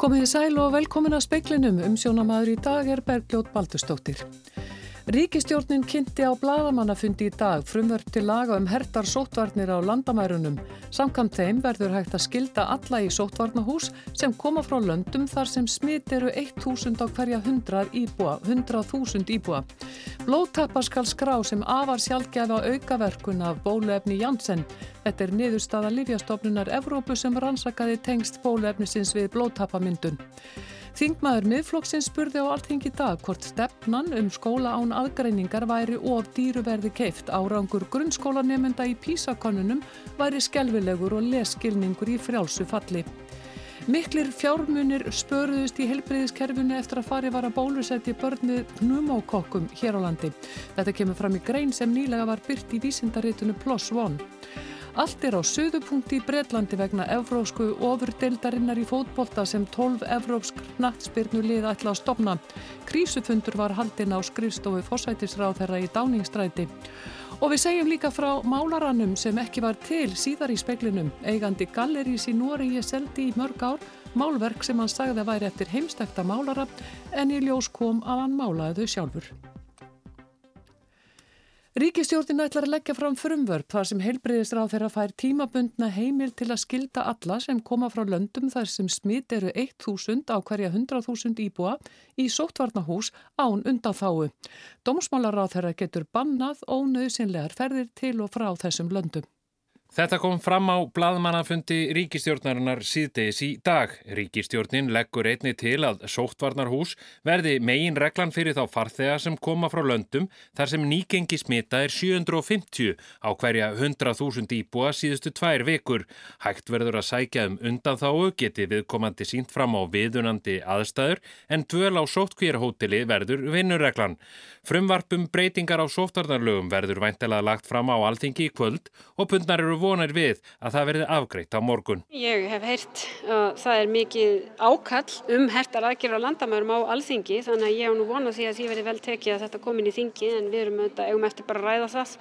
Komið í sæl og velkomin að speiklinum. Umsjónamaður í dag er Bergljót Baldurstóttir. Ríkistjórnin kynnti á bladamannafundi í dag frumvörp til laga um hertar sótvarnir á landamærunum. Samkvæmt þeim verður hægt að skilda alla í sótvarnahús sem koma frá löndum þar sem smit eru 1000 á hverja 100 íbúa, 100.000 íbúa. Blóttappa skal skrá sem afar sjálfgefa aukaverkun af bóluefni Janssen. Þetta er niðurstaða Lífjastofnunar Evrópu sem rannsakaði tengst bóluefnisins við blóttappamyndun. Þingmaður miðflokksins spurði á alltingi dag hvort stefnan um skóla án aðgreiningar væri of dýruverði keift árangur grunnskólanemynda í písakonunum væri skelvilegur og leskilningur í frjálsu falli. Miklir fjármunir spöruðust í helbreyðiskerfunu eftir að fari var að bólusetti börnið pneumokokkum hér á landi. Þetta kemur fram í grein sem nýlega var byrt í vísindaritunu PLOS ONE. Allt er á söðupunkti í Breitlandi vegna evrósku ofurdeildarinnar í fótbolta sem 12 evrópsk nattspyrnu lið ætla að stopna. Krísufundur var haldinn á skrifstofu fósætisráð þeirra í Dáningstræti. Og við segjum líka frá málarannum sem ekki var til síðar í speklinum. Eigandi gallerís í ég seldi í mörg ár, málverk sem hann sagði að væri eftir heimstekta málara en í ljós kom að hann málaði þau sjálfur. Ríkistjórnin ætlar að leggja fram frumvörp þar sem heilbreyðisráð þeirra fær tímabundna heimil til að skilda alla sem koma frá löndum þar sem smitt eru 1000 á hverja 100.000 íbúa í sóttvarnahús án undan þáu. Dómsmálaráð þeirra getur bannað ónauðsynlegar ferðir til og frá þessum löndum. Þetta kom fram á blaðmannafundi ríkistjórnarinnar síðdeis í dag. Ríkistjórnin leggur einni til að sóttvarnarhús verði megin reglan fyrir þá farþega sem koma frá löndum þar sem nýgengi smita er 750 á hverja 100.000 íbúa síðustu tvær vikur. Hægt verður að sækja um undanþáu geti viðkomandi sínt fram á viðunandi aðstæður en dvöl á sóttkvíjarhóteli verður vinnurreglan. Frumvarpum breytingar á sóttvarnarlögum verður væntilega lagt fram á alþingi í kvöld og pundnar eru vonir við að það verði afgreitt á morgun. Ég hef heyrt að það er mikið ákall um hertar aðgerra landamærum á alþingi þannig að ég hef nú vonað því að því verði vel tekið að þetta komin í þingi en við erum auðvitað eigum eftir bara að ræða það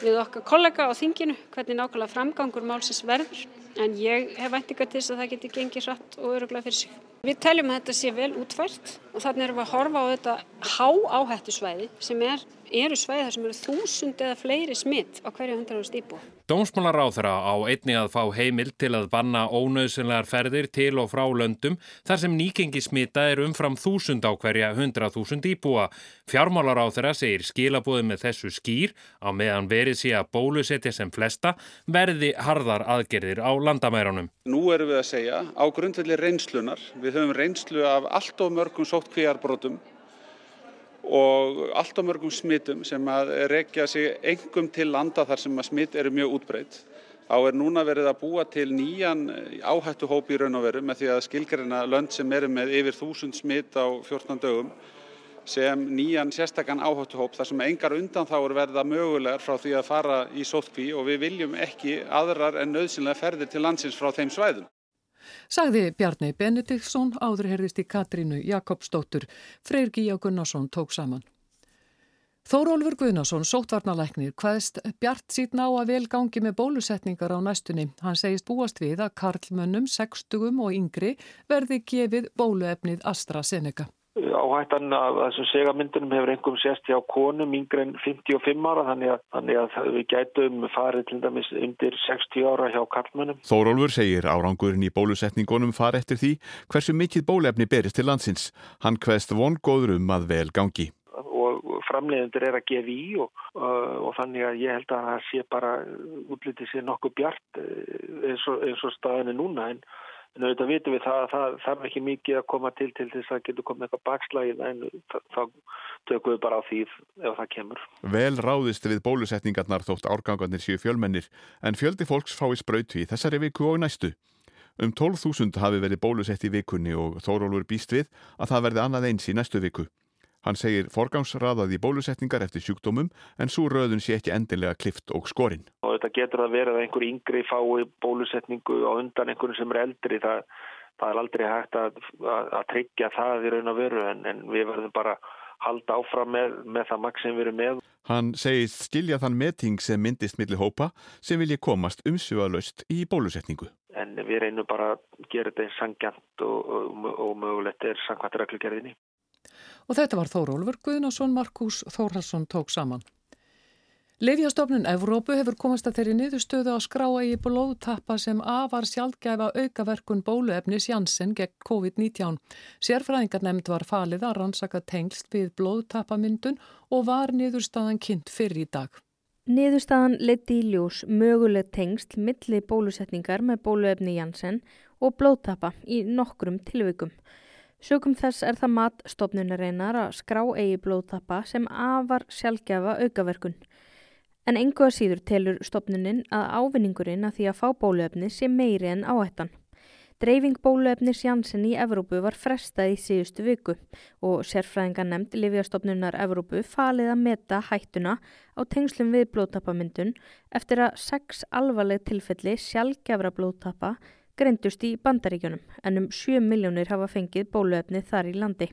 við okkar kollega á þinginu hvernig nákvæmlega framgangur málsins verður en ég hef væntingar til þess að það geti gengið hratt og öruglega fyrir sig. Við teljum að þetta sé vel útfært og þannig erum við að horfa á þetta há áhættu svæði sem er, eru svæði þar sem eru þúsund eða fleiri smitt á hverju hundrarúst íbúi. Dómsmálaráþra á einni að fá heimil til að banna ónauðsynlegar ferðir til og frá löndum þar sem nýgengi smita er umfram þúsund á hverja hundra þúsund íbúa. Fjármálaráþra segir skilabóði með þessu skýr á meðan verið sé að bólusetja sem flesta verði harðar aðgerðir á landamærunum. Nú erum við að segja á grundvelli reynslunar. Við höfum reynslu af allt of mörgum sóttkvíjarbrotum og allt á mörgum smittum sem að rekja sig engum til landa þar sem að smitt eru mjög útbreytt. Á er núna verið að búa til nýjan áhættuhóp í raun og veru með því að skilgarina lönd sem eru með yfir þúsund smitt á 14 dögum sem nýjan sérstakann áhættuhóp þar sem engar undan þá er verða mögulegar frá því að fara í sótkví og við viljum ekki aðrar en nöðsynlega ferðir til landsins frá þeim svæðum. Sagði Bjarni Benediktsson áður herðist í Katrínu Jakobsdóttur. Freyr Gíja Gunnarsson tók saman. Þórólfur Gunnarsson, sótvarnalæknir, hvaðist Bjart síðan á að vel gangi með bólusetningar á næstunni. Hann segist búast við að karlmönnum, sextugum og yngri verði gefið bóluefnið AstraZeneca. Áhættan af þessum segamyndunum hefur einhverjum sérst hjá konum yngre en 55 ára þannig að, þannig að við gætum farið til dæmis undir 60 ára hjá karlmönnum. Þórólfur segir árangurinn í bólusetningunum far eftir því hversu mikið bólefni berist til landsins. Hann hveðst vongóður um að vel gangi. Og framleiðendur er að gefa í og, og, þannig að ég held að það sé bara útlitið sér nokkuð bjart eins og, eins og staðinni núna en En auðvitað vitum við það að það þarf ekki mikið að koma til til þess að getur komið eitthvað bakslægið en þá tökum við bara á því ef það kemur. Vel ráðist við bólusetningarnar þótt árgangarnir séu fjölmennir en fjöldi fólks fái spröytu í þessari viku og næstu. Um 12.000 hafi verið bólusett í vikunni og Þórólfur býst við að það verði annað eins í næstu viku. Hann segir forgangsraðað í bólusetningar eftir sjúkdómum en svo röðun sé ekki endilega klift og skorinn. Og þetta getur að vera að einhver yngri fái bólusetningu á undan einhvern sem er eldri. Það, það er aldrei hægt að, að, að tryggja það í raun og veru en, en við verðum bara halda áfram með, með það maks sem við erum með. Hann segist skilja þann meting sem myndist millir hópa sem vilji komast umsjöðalöst í bólusetningu. en við reynum bara að gera þetta eins sangjant og, og, og mögulegt er sangvært reglugerðinni. Og þetta var Þórólfur Guðnason, Markus Þórharsson tók saman. Leifjastofnun Evrópu hefur komast að þeirri niðurstöðu á skráa í blóðtappa sem afar sjálfgæfa aukaverkun bóluefnis Janssen gegn COVID-19. Sérfræðingar nefnd var falið að rannsaka tengst við blóðtappamyndun og var niðurstaðan kynnt fyrir í dag. Niðurstaðan leti í ljós möguleg tengst milli bólusetningar með bóluefni Janssen og blóðtappa í nokkrum tilvikum. Sökum þess er það mat stofnunareinar að skrá eigi blóðtappa sem afar sjálfgæfa aukaverkun. En engu að síður telur stopnunin að ávinningurinn að því að fá bóluefni sé meiri en áhættan. Dreifing bóluefnis Janssen í Evrópu var frestað í síðustu viku og sérfræðinga nefnd Livjastofnunar Evrópu falið að meta hættuna á tengslum við blóðtapamyndun eftir að sex alvarleg tilfelli sjálfgefra blóðtapa greindust í bandaríkjunum en um 7 miljónir hafa fengið bóluefni þar í landi.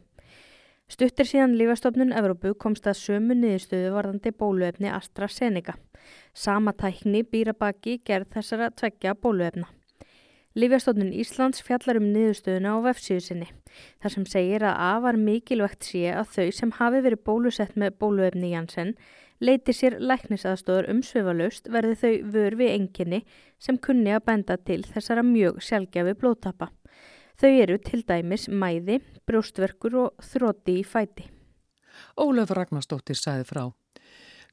Stuttir síðan Lífastofnun Evrópu komst að sömu niðurstöðu varðandi bóluefni AstraZeneca. Sama tækni býra baki gerð þessara tveggja bóluefna. Lífjastofnun Íslands fjallar um niðurstöðuna á vefsíðu sinni. Þar sem segir að afar mikilvægt sé að þau sem hafi verið bólusett með bóluefni Janssen leiti sér læknisaðstóður umsveifalaust verði þau vör við enginni sem kunni að benda til þessara mjög sjálfgefi blóttappa. Þau eru til dæmis mæði, brjóstverkur og þrótti í fæti. Ólef Ragnarstóttir sæði frá.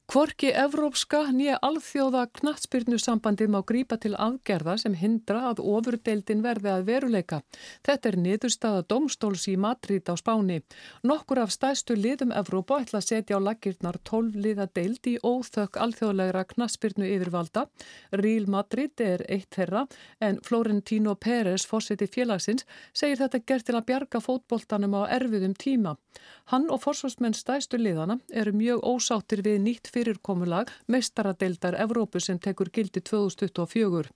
Kvorki evrópska nýja alþjóða knatsbyrnu sambandið má grípa til aðgerða sem hindra að ofurdeildin verði að veruleika. Þetta er niðurstaða domstóls í Madrid á Spáni. Nokkur af stæstu liðum Evrópa ætla að setja á lakirnar 12 liða deild í óþökk alþjóðlegra knatsbyrnu yfirvalda. Real Madrid er eitt þeirra en Florentino Pérez, fórseti félagsins, segir þetta gert til að bjarga fótboltanum á erfiðum tíma. Hann og forsvarsmenn stæstu liðana eru mjög ósáttir við nýtt fyrirkomulag meistaradeildar Evrópu sem tekur gildi 2024.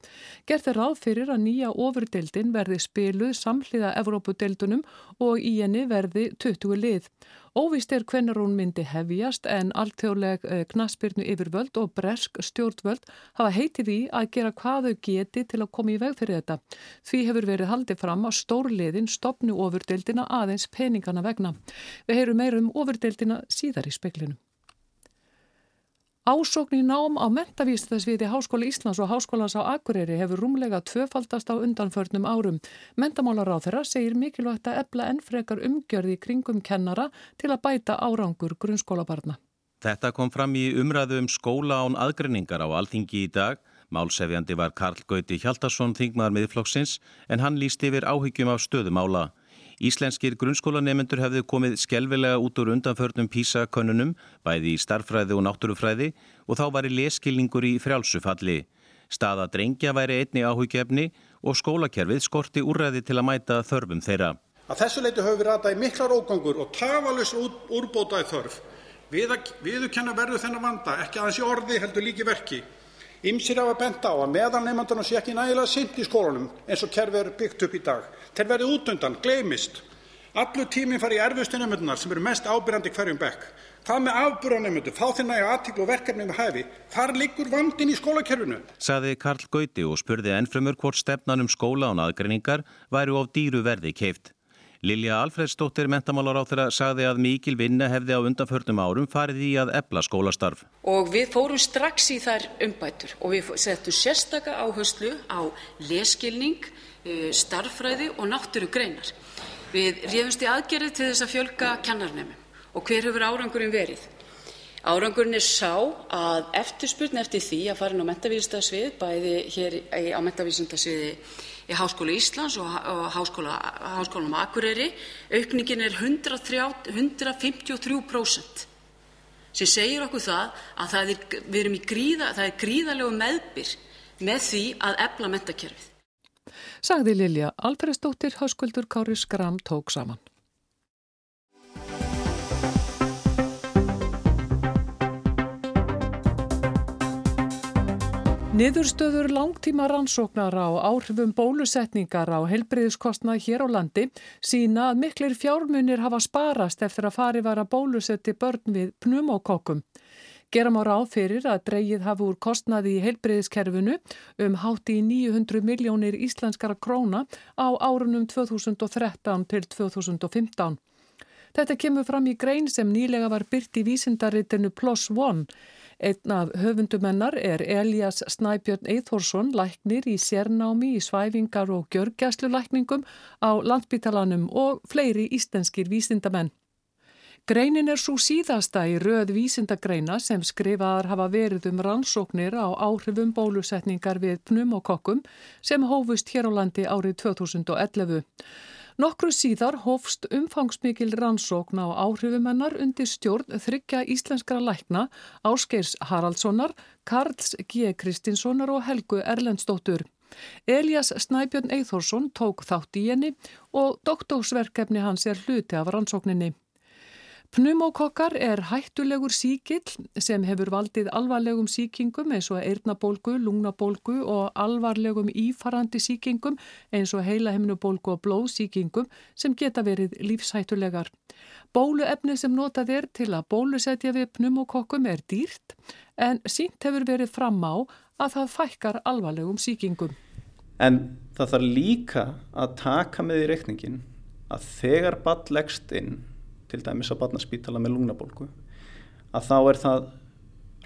Gert er ráð fyrir að nýja ofurdeildin verði spiluð samhliða Evrópudeildunum og í henni verði 20 lið. Óvist er hvenar hún myndi hefjast en alltjóðleg eh, knaspirnu yfirvöld og bresk stjórnvöld hafa heitið í að gera hvað þau geti til að koma í veg fyrir þetta. Því hefur verið haldið fram að stórliðin stopnu ofurdeildina aðeins peningana vegna. Við heyrum meirum ofurdeildina síðar í speklinu. Ásókn í nám á mentavístasviði Háskóla Íslands og Háskólas á Akureyri hefur rúmlega tvöfaldast á undanförnum árum. Mentamálar á þeirra segir mikilvægt að ebla ennfrekar umgjörði kringum kennara til að bæta árangur grunnskólabarna. Þetta kom fram í umræðu um skóla án aðgrinningar á alþingi í dag. Málsefjandi var Karl Gauti Hjaldarsson þingmaður miðflokksins en hann líst yfir áhyggjum á stöðumála. Íslenskir grunnskólanemendur hefðu komið skelvilega út úr undanförnum písakönnunum, bæði í starfræði og náttúrufræði og þá var í leskilningur í frjálsufalli. Staða drengja væri einni áhugjefni og skólakerfið skorti úrræði til að mæta þörfum þeirra. Að þessu leitu höfum við ratað í miklar ógangur og tafalus úrbótaði þörf. Við að viðurkenna verðu þennan vanda, ekki aðeins í orði heldur líki verki. Ymsir hafa bent á að meðan nefndanum sé ekki nægilega sint í skólanum eins og kerfið eru byggt upp í dag. Þeir verði út undan, gleymist. Allur tíminn fari í erfustu nefndunar sem eru mest ábyrjandi hverjum bekk. Hvað með afbúranemyndu, fá þeir næja aðtíklu og verkefni með hæfi? Þar liggur vandin í skólakerfinu. Saði Karl Gauti og spurði ennfremur hvort stefnan um skóla án aðgreiningar væri of dýru verði keift. Lilja Alfredsdóttir mentamálar á þeirra sagði að mikil vinna hefði á undanförnum árum farið í að ebla skólastarf. Og við fórum strax í þær umbætur og við settum sérstaka áherslu á leskilning, eh, starffræði og náttúrugreinar. Við réfumst í aðgerið til þess að fjölga kennarnemum og hver hefur árangurinn verið? Árangurinn er sá að eftirspurn eftir því að fara inn á mentavísindasvið, bæði hér á mentavísindasviði í Háskóla Íslands og Háskóla, Háskólanum Akureyri, aukningin er 103, 153% sem segir okkur það að það er, gríða, það er gríðalegu meðbyr með því að ebla mentakerfið. Sagði Lilja Alfredsdóttir, Háskvöldur Kári Skram tók saman. Niðurstöður langtíma rannsóknar á áhrifum bólusetningar á helbriðiskostnað hér á landi sína að miklir fjármunir hafa sparast eftir að fari var að bólusetti börn við pneumokokkum. Gera má ráð fyrir að dreyið hafi úr kostnaði í heilbreyðiskerfinu um hátti í 900 miljónir íslenskara króna á árunum 2013 til 2015. Þetta kemur fram í grein sem nýlega var byrt í vísindaritinu Plus One. Einn af höfundumennar er Elias Snæbjörn Eithórsson, læknir í sérnámi í svæfingar og gjörgjæslu lækningum á landbítalanum og fleiri íslenskir vísindamenn. Greinin er svo síðasta í röð vísindagreina sem skrifaðar hafa verið um rannsóknir á áhrifum bólusetningar við pneumokokkum sem hófust hér á landi árið 2011. Nokkru síðar hófst umfangsmikil rannsókn á áhrifumennar undir stjórn þryggja íslenskra lækna Áskeirs Haraldssonar, Karls G. Kristinssonar og Helgu Erlendstóttur. Elias Snæbjörn Eithórsson tók þátt í henni og doktósverkefni hans er hluti af rannsókninni. Pneumokokkar er hættulegur síkill sem hefur valdið alvarlegum síkingum eins og eirnabólgu, lungnabólgu og alvarlegum ífarandi síkingum eins og heilahemnubólgu og blóðsíkingum sem geta verið lífshættulegar. Bóluefni sem notað er til að bólusetja við pneumokokkum er dýrt en sínt hefur verið fram á að það fækkar alvarlegum síkingum. En það þarf líka að taka með í reikningin að þegar ball leggst inn til dæmis á barnaspítala með lungnabólgu að þá er það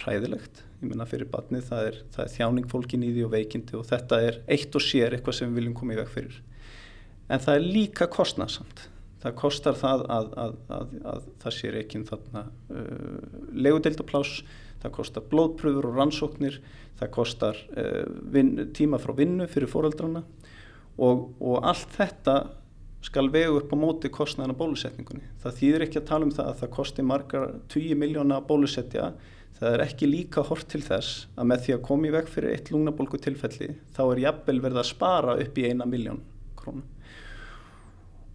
hræðilegt, ég menna fyrir barnið það er, það er þjáning fólkin í því og veikindi og þetta er eitt og sér eitthvað sem við viljum koma í veg fyrir. En það er líka kostnarsamt það kostar það að, að, að, að það sér ekki þarna uh, legudeildaplás það kostar blóðpröfur og rannsóknir það kostar uh, vin, tíma frá vinnu fyrir fóreldrana og, og allt þetta skal vegu upp á móti kostnæðan á bólusetningunni. Það þýðir ekki að tala um það að það kosti margar 20 miljóna að bólusetja. Það er ekki líka hort til þess að með því að koma í veg fyrir eitt lungnabólgu tilfelli þá er jafnvel verið að spara upp í eina miljón krónu.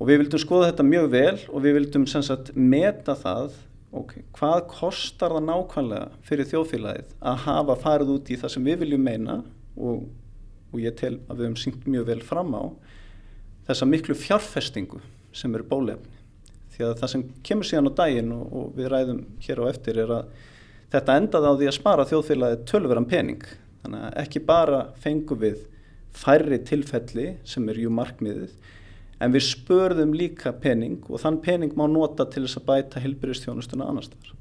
Og við vildum skoða þetta mjög vel og við vildum sagt meta það okay, hvað kostar það nákvæmlega fyrir þjóðfélagið að hafa farið út í það sem við viljum meina og, og ég tel að við hefum syngt mjög vel fram á þessa miklu fjárfestingu sem eru bólefni. Því að það sem kemur síðan á daginn og, og við ræðum hér á eftir er að þetta endaði á því að spara þjóðfélagið tölveran pening. Þannig að ekki bara fengum við færri tilfelli sem er jú markmiðið en við spörðum líka pening og þann pening má nota til þess að bæta hilbyrjastjónustuna annar staðar.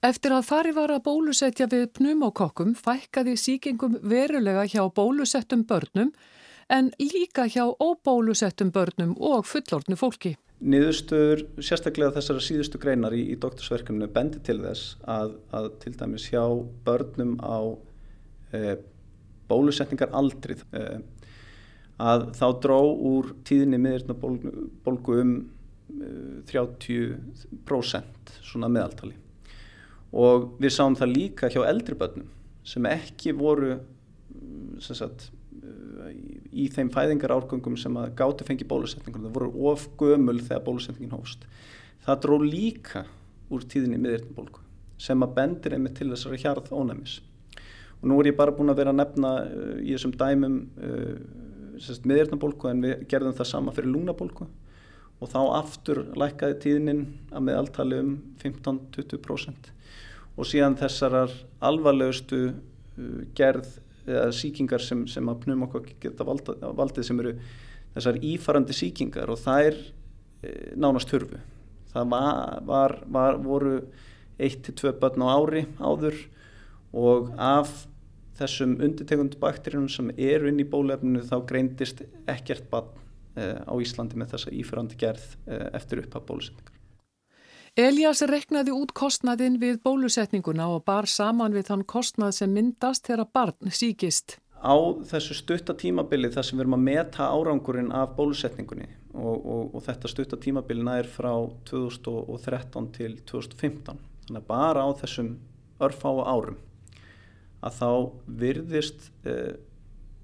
Eftir að fari var að bólusetja við pneumokokkum fækkaði síkingum verulega hjá bólusettum börnum en líka hjá óbólusettum börnum og fullorðnu fólki. Niðurstöður sérstaklega þessara síðustu greinar í, í doktorsverkefnu bendi til þess að, að til dæmis hjá börnum á e, bólusetningar aldrið e, að þá dró úr tíðinni miðurnabólgu um e, 30% svona meðaltali og við sáum það líka hjá eldri börnum sem ekki voru sem sagt í þeim fæðingar árgöngum sem að gáti fengi bólusetningunum, það voru of gömul þegar bólusetningin hófst. Það dró líka úr tíðinni miðirnabólku sem að bendir einmitt til þessari hjarð ónæmis. Og nú er ég bara búin að vera að nefna uh, í þessum dæmum uh, miðirnabólku en við gerðum það sama fyrir lúnabólku og þá aftur lækkaði tíðinin að meðaltali um 15-20% og síðan þessarar alvarlegustu uh, gerð eða síkingar sem, sem að pneumokokki geta valda, valdið sem eru þessar ífarandi síkingar og það er e, nánast hörfu. Það var, var, var, voru 1-2 börn á ári áður og af þessum undirtegundu bakteríunum sem eru inn í bólefninu þá greindist ekkert barn e, á Íslandi með þessa ífarandi gerð e, eftir upphaf bólusetningar. Elias reknaði út kostnaðin við bólusetninguna og bar saman við þann kostnað sem myndast þegar barn síkist. Á þessu stuttatímabili þar sem við erum að meta árangurinn af bólusetningunni og, og, og þetta stuttatímabilina er frá 2013 til 2015 þannig að bara á þessum örfáa árum að þá virðist eh,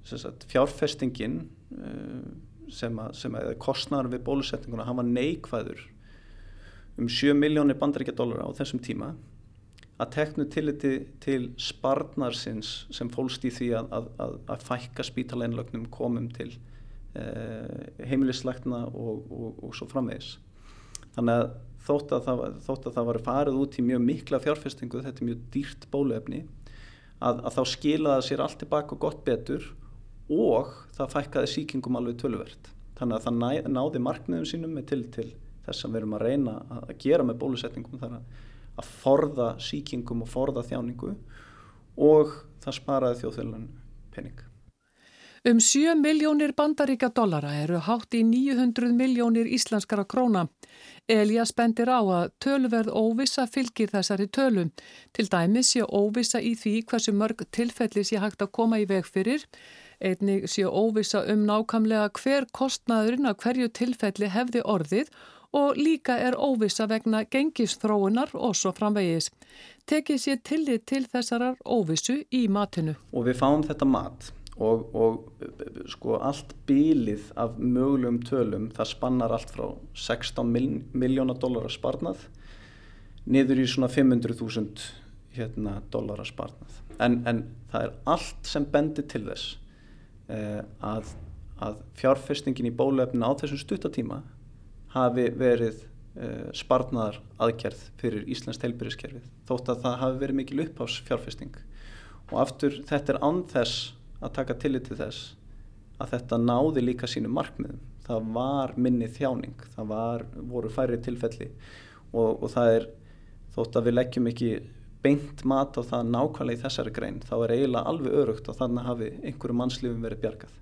sagt, fjárfestingin eh, sem að, sem að kostnaður við bólusetninguna hafa neikvæður um 7 miljónir bandaríkjadólara á þessum tíma að teknu tilliti til sparnarsins sem fólst í því að, að, að fækka spítaleinlögnum komum til eh, heimilisleikna og, og, og svo framvegis. Þannig að þótt að það, þótt að það var farið út í mjög mikla fjárfestingu, þetta er mjög dýrt bóluefni, að, að þá skilaði sér allt tilbaka og gott betur og það fækkaði síkingum alveg tölverð. Þannig að það náði markmiðum sínum með til til þess að við erum að reyna að gera með bólusetningum þar að forða síkingum og forða þjáningu og það sparaði þjóðfélagin pening. Um 7 miljónir bandaríka dollara eru hátt í 900 miljónir íslenskara króna. Elias bendir á að tölverð óvisa fylgir þessari tölu. Til dæmis sé óvisa í því hversu mörg tilfelli sé hægt að koma í veg fyrir. Einnig sé óvisa um nákamlega hver kostnaðurinn að hverju tilfelli hefði orðið og líka er óvisa vegna gengisþróunar og svo framvegis. Tekið sér tillit til þessarar óvisu í matinu. Og við fáum þetta mat og, og sko allt bílið af mögulegum tölum það spannar allt frá 16 miljóna dólar að sparnað niður í svona 500.000 hérna, dólar að sparnað en, en það er allt sem bendir til þess eh, að, að fjárfestingin í bólefnin á þessum stuttatíma hafi verið eh, sparnar aðgerð fyrir Íslands teilbyrjaskerfið þótt að það hafi verið mikil uppháss fjárfesting og aftur þetta er anþess að taka tillit til þess að þetta náði líka sínu markmiðum. Það var minni þjáning, það var, voru færri tilfelli og, og það er þótt að við leggjum ekki beint mat á það nákvæmlega í þessari grein, þá er eiginlega alveg örugt að þannig hafi einhverju mannslífum verið bjargað.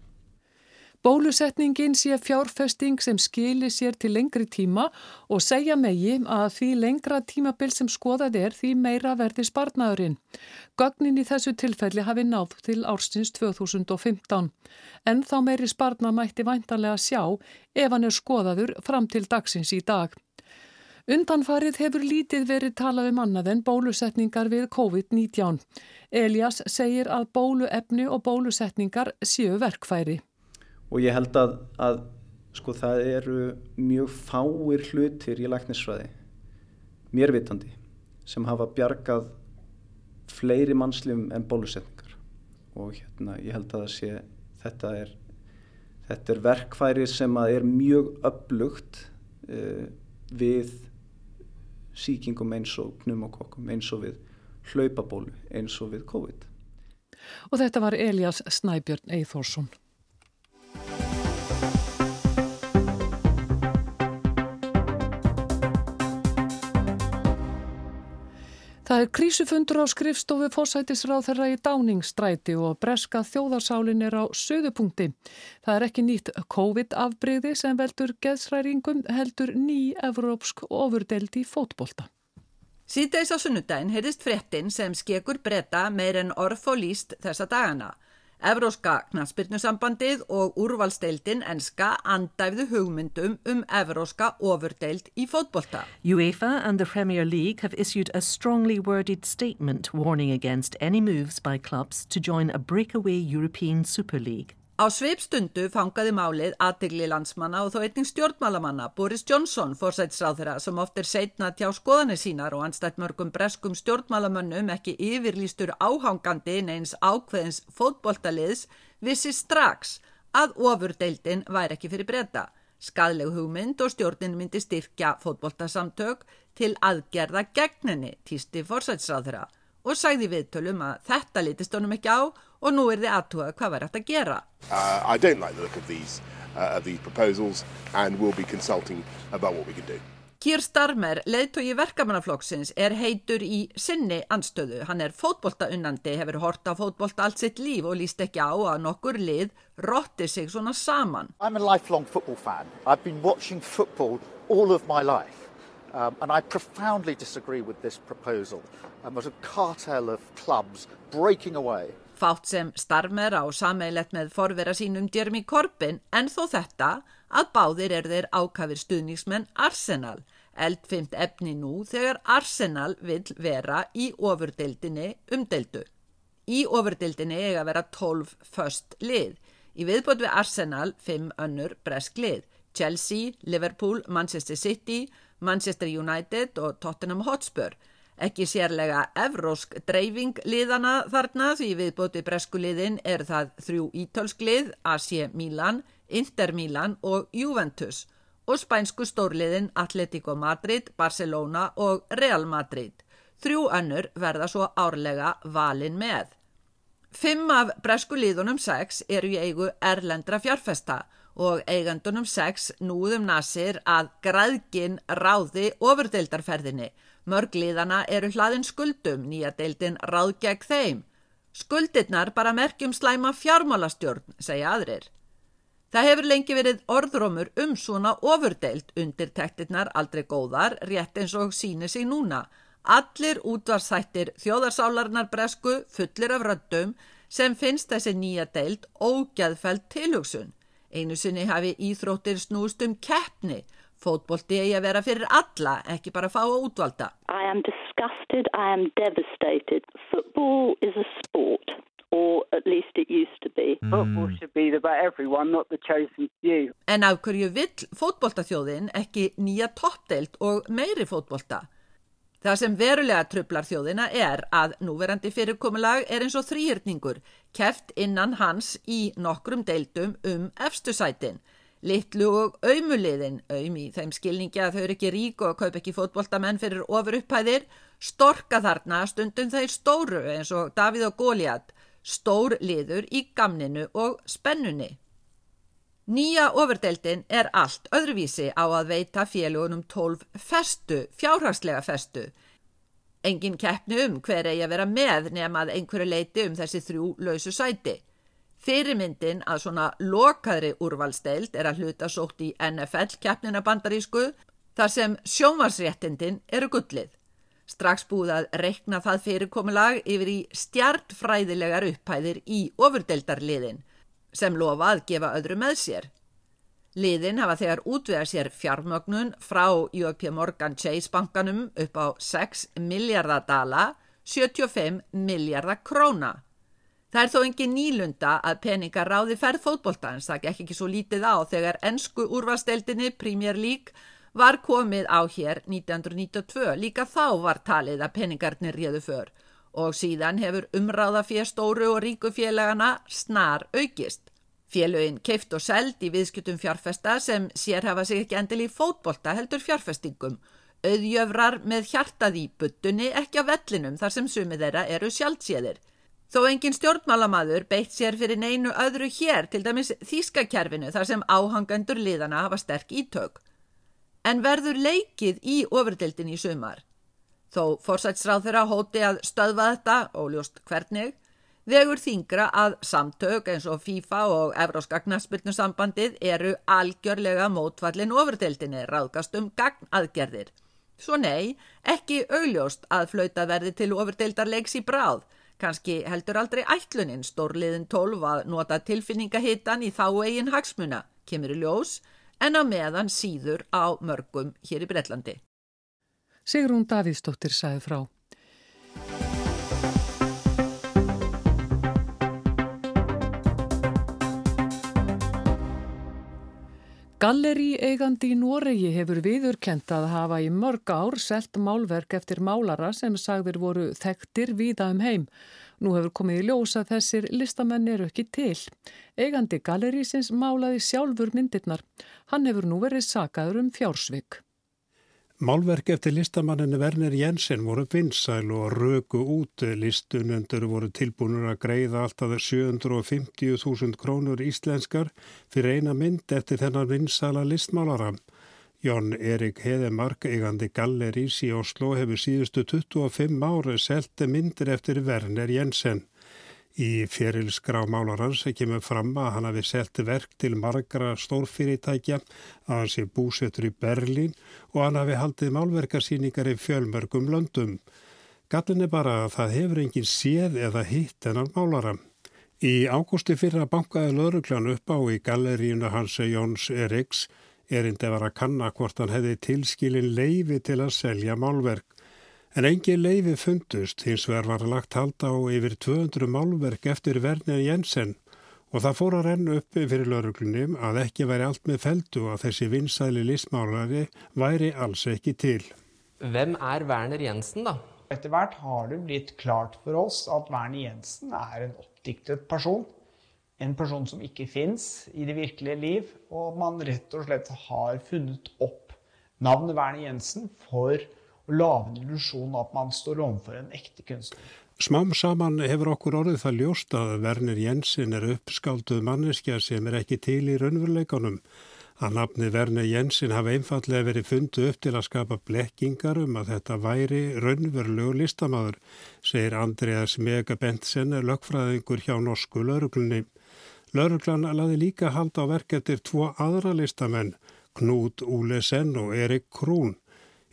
Bólusetningin sé fjárfesting sem skilir sér til lengri tíma og segja megi að því lengra tímabil sem skoðað er því meira verði sparnaðurinn. Gögnin í þessu tilfelli hafi náð til árstins 2015 en þá meiri sparnað mætti væntanlega sjá ef hann er skoðaður fram til dagsins í dag. Undanfarið hefur lítið verið talað um annað en bólusetningar við COVID-19. Elias segir að bóluefni og bólusetningar séu verkfæri og ég held að, að sko það eru mjög fáir hlutir í læknisfræði mérvitandi sem hafa bjargað fleiri mannslum en bólusetningar. Og hérna ég held að það sé þetta er, þetta er verkfæri sem að er mjög upplugt uh, við síkingum eins og pneumokokkum eins og við hlaupabólu eins og við COVID. Og þetta var Elias Snæbjörn Eithórsson Það er krísufundur á skrifstofu fórsætisráð þeirra í dáningsstræti og breska þjóðarsálin er á söðupunkti. Það er ekki nýtt COVID-afbreyði sem veldur geðsræringum heldur ný evrópsk ofurdeld í fótbolta. Síðdeis á sunnudaginn heyrðist fréttin sem skekur breyta meir en orð og líst þessa dagana. Evróska knastbyrnusambandið og úrvalsteildin enska andæfðu hugmyndum um evróska ofurdeild í fótbolta. UEFA and the Premier League have issued a strongly worded statement warning against any moves by clubs to join a breakaway European Super League. Á sveipstundu fangaði málið aðtegli landsmanna og þó einning stjórnmálamanna Boris Johnson fórsætsráð þeirra sem oft er seitna tjá skoðanir sínar og anstætt mörgum breskum stjórnmálamönnum ekki yfirlýstur áhangandi neins ákveðins fótboltaliðs vissi strax að ofurdeildin væri ekki fyrir breyta. Skadleg hugmynd og stjórnin myndi styrkja fótboltasamtök til aðgerða gegninni týsti fórsætsráð þeirra og sagði viðtölum að þetta litist honum ekki á og nú er þið aðtúað hvað var hægt að gera. Uh, I don't like the look of these, uh, of these proposals and we'll be consulting about what we can do. Kýr Starmer, leðtói verkamannaflokksins, er heitur í sinni anstöðu. Hann er fótboltaunnandi, hefur hort á fótbolta allt sitt líf og líst ekki á að nokkur lið rotti sig svona saman. I'm a lifelong football fan. I've been watching football all of my life. Um, and I profoundly disagree with this proposal. Um, there's a cartel of clubs breaking away. Fátt sem starmer á sameilett með forvera sínum Jeremy Corbyn en þó þetta að báðir er þeir ákafir stuðningsmenn Arsenal. Eldfimt efni nú þegar Arsenal vil vera í ofurdeildinni umdeildu. Í ofurdeildinni eiga vera 12 först lið. Í viðbót við Arsenal 5 önnur bresk lið. Chelsea, Liverpool, Manchester City, Manchester United og Tottenham Hotspur. Ekki sérlega evrósk dreifing liðana þarna því viðbóti breskuliðin er það þrjú ítölsklið, AC Milan, Inter Milan og Juventus og spænsku stórliðin Atletico Madrid, Barcelona og Real Madrid. Þrjú önnur verða svo árlega valin með. Fimm af bresku liðunum sex eru í eigu erlendra fjárfesta og eigandunum sex núðum nasir að græðgin ráði ofurdeildarferðinni. Mörg liðana eru hlaðin skuldum, nýja deildin ráð gegn þeim. Skuldirnar bara merkjum slæma fjármálastjórn, segja aðrir. Það hefur lengi verið orðrómur um svona ofurdeild undir tektirnar aldrei góðar, rétt eins og síni sig núna. Allir útvarsættir þjóðarsálarnar bresku fullir af röndum sem finnst þessi nýja deild ógæðfælt tilhugsun. Einu sinni hafi íþróttir snúst um keppni. Fótbolti eigi að vera fyrir alla, ekki bara fá að útvalda. I am disgusted, I am devastated. Football is a sport. Or at least it used to be. Mm. Football should be about everyone, not the chosen few. En af hverju vill fótboltaþjóðin ekki nýja toppdeild og meiri fótbolta? Það sem verulega trublar þjóðina er að núverandi fyrirkomulag er eins og þrýhjörningur, keft innan hans í nokkrum deildum um efstusætin. Littlu og auðmuliðin, auðm í þeim skilningi að þau eru ekki rík og kaup ekki fótboltamenn fyrir ofur upphæðir, storka þarna stundum þeir stóru eins og Davíð og Góliat, stór liður í gamninu og spennunni. Nýja ofurdeildin er allt öðruvísi á að veita félagunum 12 festu, fjárhagslega festu. Engin keppni um hver eigi að vera með nema að einhverju leiti um þessi þrjú lausu sæti. Fyrirmyndin að svona lokaðri úrvalsteild er að hluta sótt í NFL keppnina bandarísku þar sem sjómarsréttindin eru gullið. Strax búið að reikna það fyrirkomulag yfir í stjartfræðilegar upphæðir í ofurdeildarliðin sem lofa að gefa öðru með sér. Liðin hafa þegar útvega sér fjármögnun frá JP Morgan Chase bankanum upp á 6 miljardar dala, 75 miljardar króna. Það er þó engin nýlunda að peningar ráði ferð fótboltans, það gekk ekki svo lítið á þegar ennsku úrvasteldinni Premier League var komið á hér 1992. Líka þá var talið að peningarnir réðu för og síðan hefur umráða fyrir stóru og ríku félagana snar aukist. Félögin keift og seld í viðskiptum fjárfesta sem sér hafa sig ekki endil í fótbolta heldur fjárfestingum. Auðjöfrar með hjartað í buttunni ekki á vellinum þar sem sumið þeirra eru sjálfséðir. Þó engin stjórnmálamadur beitt sér fyrir neinu öðru hér til dæmis þýskakerfinu þar sem áhangandur liðana hafa sterk ítök. En verður leikið í ofurdildin í sumar? Þó forsætsráð þeirra hóti að stöðva þetta, óljóst hvernig, vegur þingra að samtök eins og FIFA og Evróska knaspilnusambandið eru algjörlega mótfallin ofurdeildinni ráðgast um gagnaðgerðir. Svo nei, ekki augljóst að flauta verði til ofurdeildarleiks í bráð, kannski heldur aldrei ætlunin stórliðin 12 að nota tilfinningahittan í þá eigin hagsmuna, kemur í ljós, en á meðan síður á mörgum hér í Breitlandi. Sigrún Davíðsdóttir sæði frá. Galleri eigandi í Noregi hefur viðurkent að hafa í mörg ár selt málverk eftir málara sem sagðir voru þekktir víða um heim. Nú hefur komið í ljós að þessir listamenn eru ekki til. Eigandi gallerísins málaði sjálfur myndirnar. Hann hefur nú verið sakaður um fjársvik. Málverk eftir listamanninu Werner Jensen voru vinsæl og röku út. Listunendur voru tilbúinur að greiða alltaf 750.000 krónur íslenskar fyrir eina mynd eftir þennan vinsæla listmálara. Jón Erik Heðemark, eigandi gallerís í Oslo, hefur síðustu 25 ári selti myndir eftir Werner Jensen. Í ferilskrá málarans kemur fram að hann hafi selti verk til margra stórfyrirtækja að hann sé búsettur í Berlín og hann hafi haldið málverkarsýningar í fjölmörgum löndum. Gallin er bara að það hefur engin séð eða hitt en hann málara. Í ágústi fyrra bankaði lauruglan upp á í gallerínu hans Jóns Eriks erindi var að kanna hvort hann hefði tilskilin leifi til að selja málverk. En engi leifi fundust, hins vegar var lagt halda á yfir 200 málverk eftir Werner Jensen og það fór að renna upp fyrir lauruglunum að ekki væri allt með feldu að þessi vinsæli listmálari væri alls ekki til. Hvem er Werner Jensen da? Etter hvert har det blitt klart for oss at Werner Jensen er en oppdiktet person. en person som ikke fins i det virkelige liv, og man rett og slett har funnet opp navnet Werner Jensen for å lage en illusjon at man står overfor en ekte kunstner. Smám saman hefur okkur orðið það ljóst að Werner Jensen er uppskálduð manneskja sem er ekki til í raunveruleikunum. Að nafni Werner Jensen hafa einfallega verið fundu upp til að skapa blekkingar um að þetta væri raunverulegu listamæður, segir Andreas Mega Bentsen, lögfræðingur hjá norsku lauruglunni. Lauruglan laði líka halda á verk eftir tvo aðra listamenn, Knút Úlesen og Erik Krún.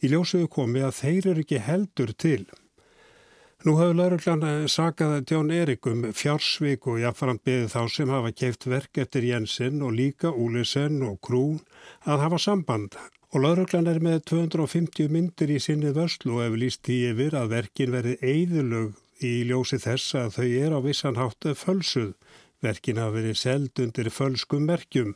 Í ljósuðu komi að þeir eru ekki heldur til. Nú hafur lauruglan sakað Djón Erik um fjársvík og jáfnfram beðið þá sem hafa keift verk eftir Jensen og líka Úlesen og Krún að hafa samband. Og lauruglan er með 250 myndir í sinni vörslu og hefur líst í yfir að verkin verði eigðulög í ljósi þess að þau er á vissan háttu fölsuð. Verkin hafa verið seld undir fölskum merkjum.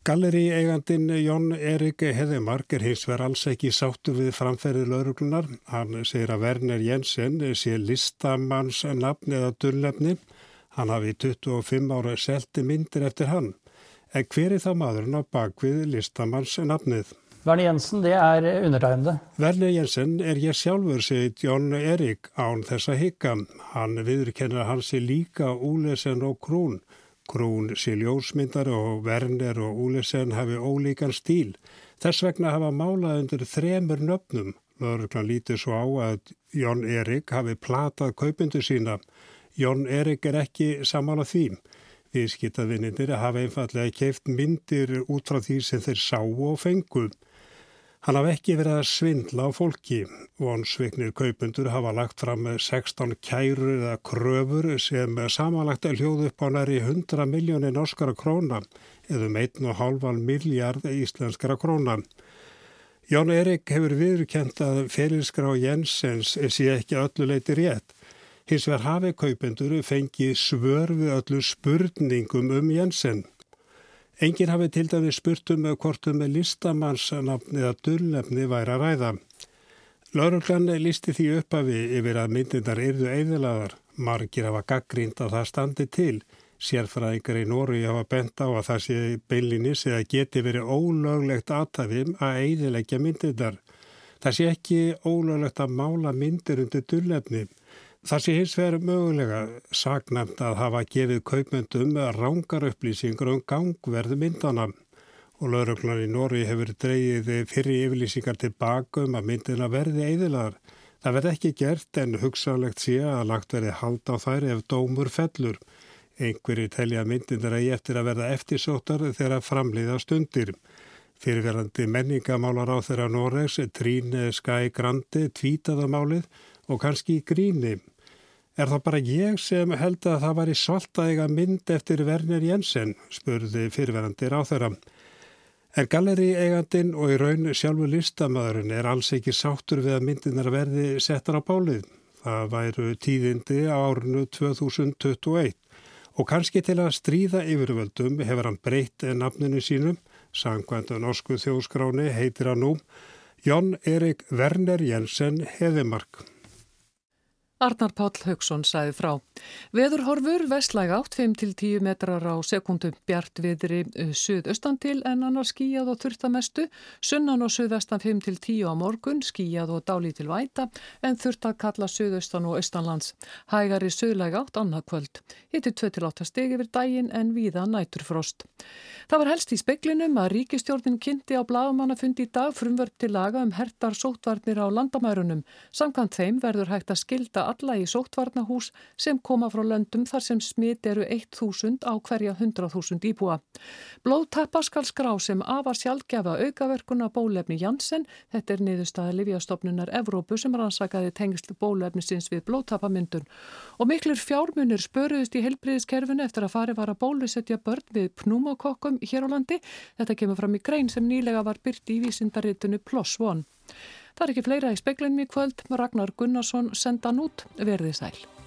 Galleri eigandin Jón Erik Heðemark er hins verið alls ekki sáttur við framferðið lauruglunar. Hann segir að Werner Jensen sé listamanns nafni eða dullefni. Hann hafi 25 ára selti myndir eftir hann. En hver er það maðurinn á bakvið listamanns nafnið? Werner Jensen, det er undertegnede. Werner Jensen er ég sjálfur, segið John Erik án þessa higga. Hann viðurkennar hans í líka Úlesen og Krún. Krún sé ljósmyndar og Werner og Úlesen hafi ólíkan stíl. Þess vegna hafa málað undir þremur nöfnum. Lörglan lítið svo á að John Erik hafi platað kaupindu sína. John Erik er ekki samála þým. Viðskiptavinnindir hafa einfallega keift myndir út frá því sem þeir sáu og fenguð. Hann hafi ekki verið að svindla á fólki. Vonsviknir kaupundur hafa lagt fram 16 kærur eða kröfur sem samanlagt er hljóð upp á næri 100 miljónir norskara króna eða um 1,5 miljard íslenskara króna. Jón Erik hefur viðurkent að ferilskrá Jensens sé ekki öllu leiti rétt. Hins vegar hafi kaupundur fengið svör við öllu spurningum um Jensen. Engin hafi til dæmi spurt um hvort um listamannsnafn eða dullnefni væri að ræða. Lauruglan listi því uppafi yfir að myndindar yrðu eðlaðar. Margir hafa gaggrínt að það standi til. Sérfræðingar í Nóri hafa bent á að það sé beinlinis eða geti verið ólöglegt aðtafim að eðilegja myndindar. Það sé ekki ólöglegt að mála myndir undir dullnefni. Það sé hins vegar mögulega sagnæmt að hafa gefið kaupmyndum rángar upplýsingur um gangverð myndana og lauruglar í Nóri hefur dreyið fyrir yfirlýsingar tilbaka um að myndina verði eðilaðar. Það verði ekki gert en hugsanlegt sé að lagt verði hald á þær ef dómur fellur. Einhverju telja myndindar eigi eftir að verða eftirsóttar þegar framleiða stundir. Fyrirverandi menningamálar á þeirra Noregs, Trín Skæ Grandi, tvítaða málið og kannski gríni. Er það bara ég sem held að það var í saltaðiga mynd eftir Werner Jensen, spurði fyrirverandi ráþöra. Er galleri eigandin og í raun sjálfu listamöðurinn er alls ekki sáttur við að myndinar verði settar á bálið. Það væru tíðindi á árinu 2021 og kannski til að stríða yfirvöldum hefur hann breytt nafninu sínum, sangkvæmdu norsku þjóðskráni heitir hann nú, Jón Erik Werner Jensen Heðimark. Arnar Páll Haugsson sæði frá. Veðurhorfur vestlæg átt 5-10 metrar á sekundum bjart viðri uh, suðaustan til en annars skíjað og þurftamestu, sunnan og suðvestan 5-10 á morgun, skíjað og dálí til væta en þurft að kalla suðaustan og austanlands. Hægari suðlæg átt annað kvöld. Hittir 2-8 steg yfir daginn en víða næturfrost. Það var helst í speklinum að ríkistjórnin kynnti á blagamannafundi í dag frumvörp til laga um hertar sótvarnir á landamærunum. Samkant þeim verður hægt að skilda alla í sóttvarnahús sem koma frá löndum þar sem smit eru 1000 á hverja 100.000 íbúa. Blóðtappa skal skrá sem afar sjálfgefa aukaverkuna bólefni Janssen. Þetta er niðurstaði Livjastofnunar Evrópu sem rannsakaði tengsl bólefnisins við blóðtappamyndun. Og miklur fjármunir spöruðist í helbriðiskerfinu eftir að fari var að bólusetja börn við pnúmokokkum hér á landi. Þetta kemur fram í grein sem nýlega var byrti í vísindaritinu Plus One. Það er ekki fleira í speiklinni í kvöld Ragnar Gunnarsson sendan út verðið sæl.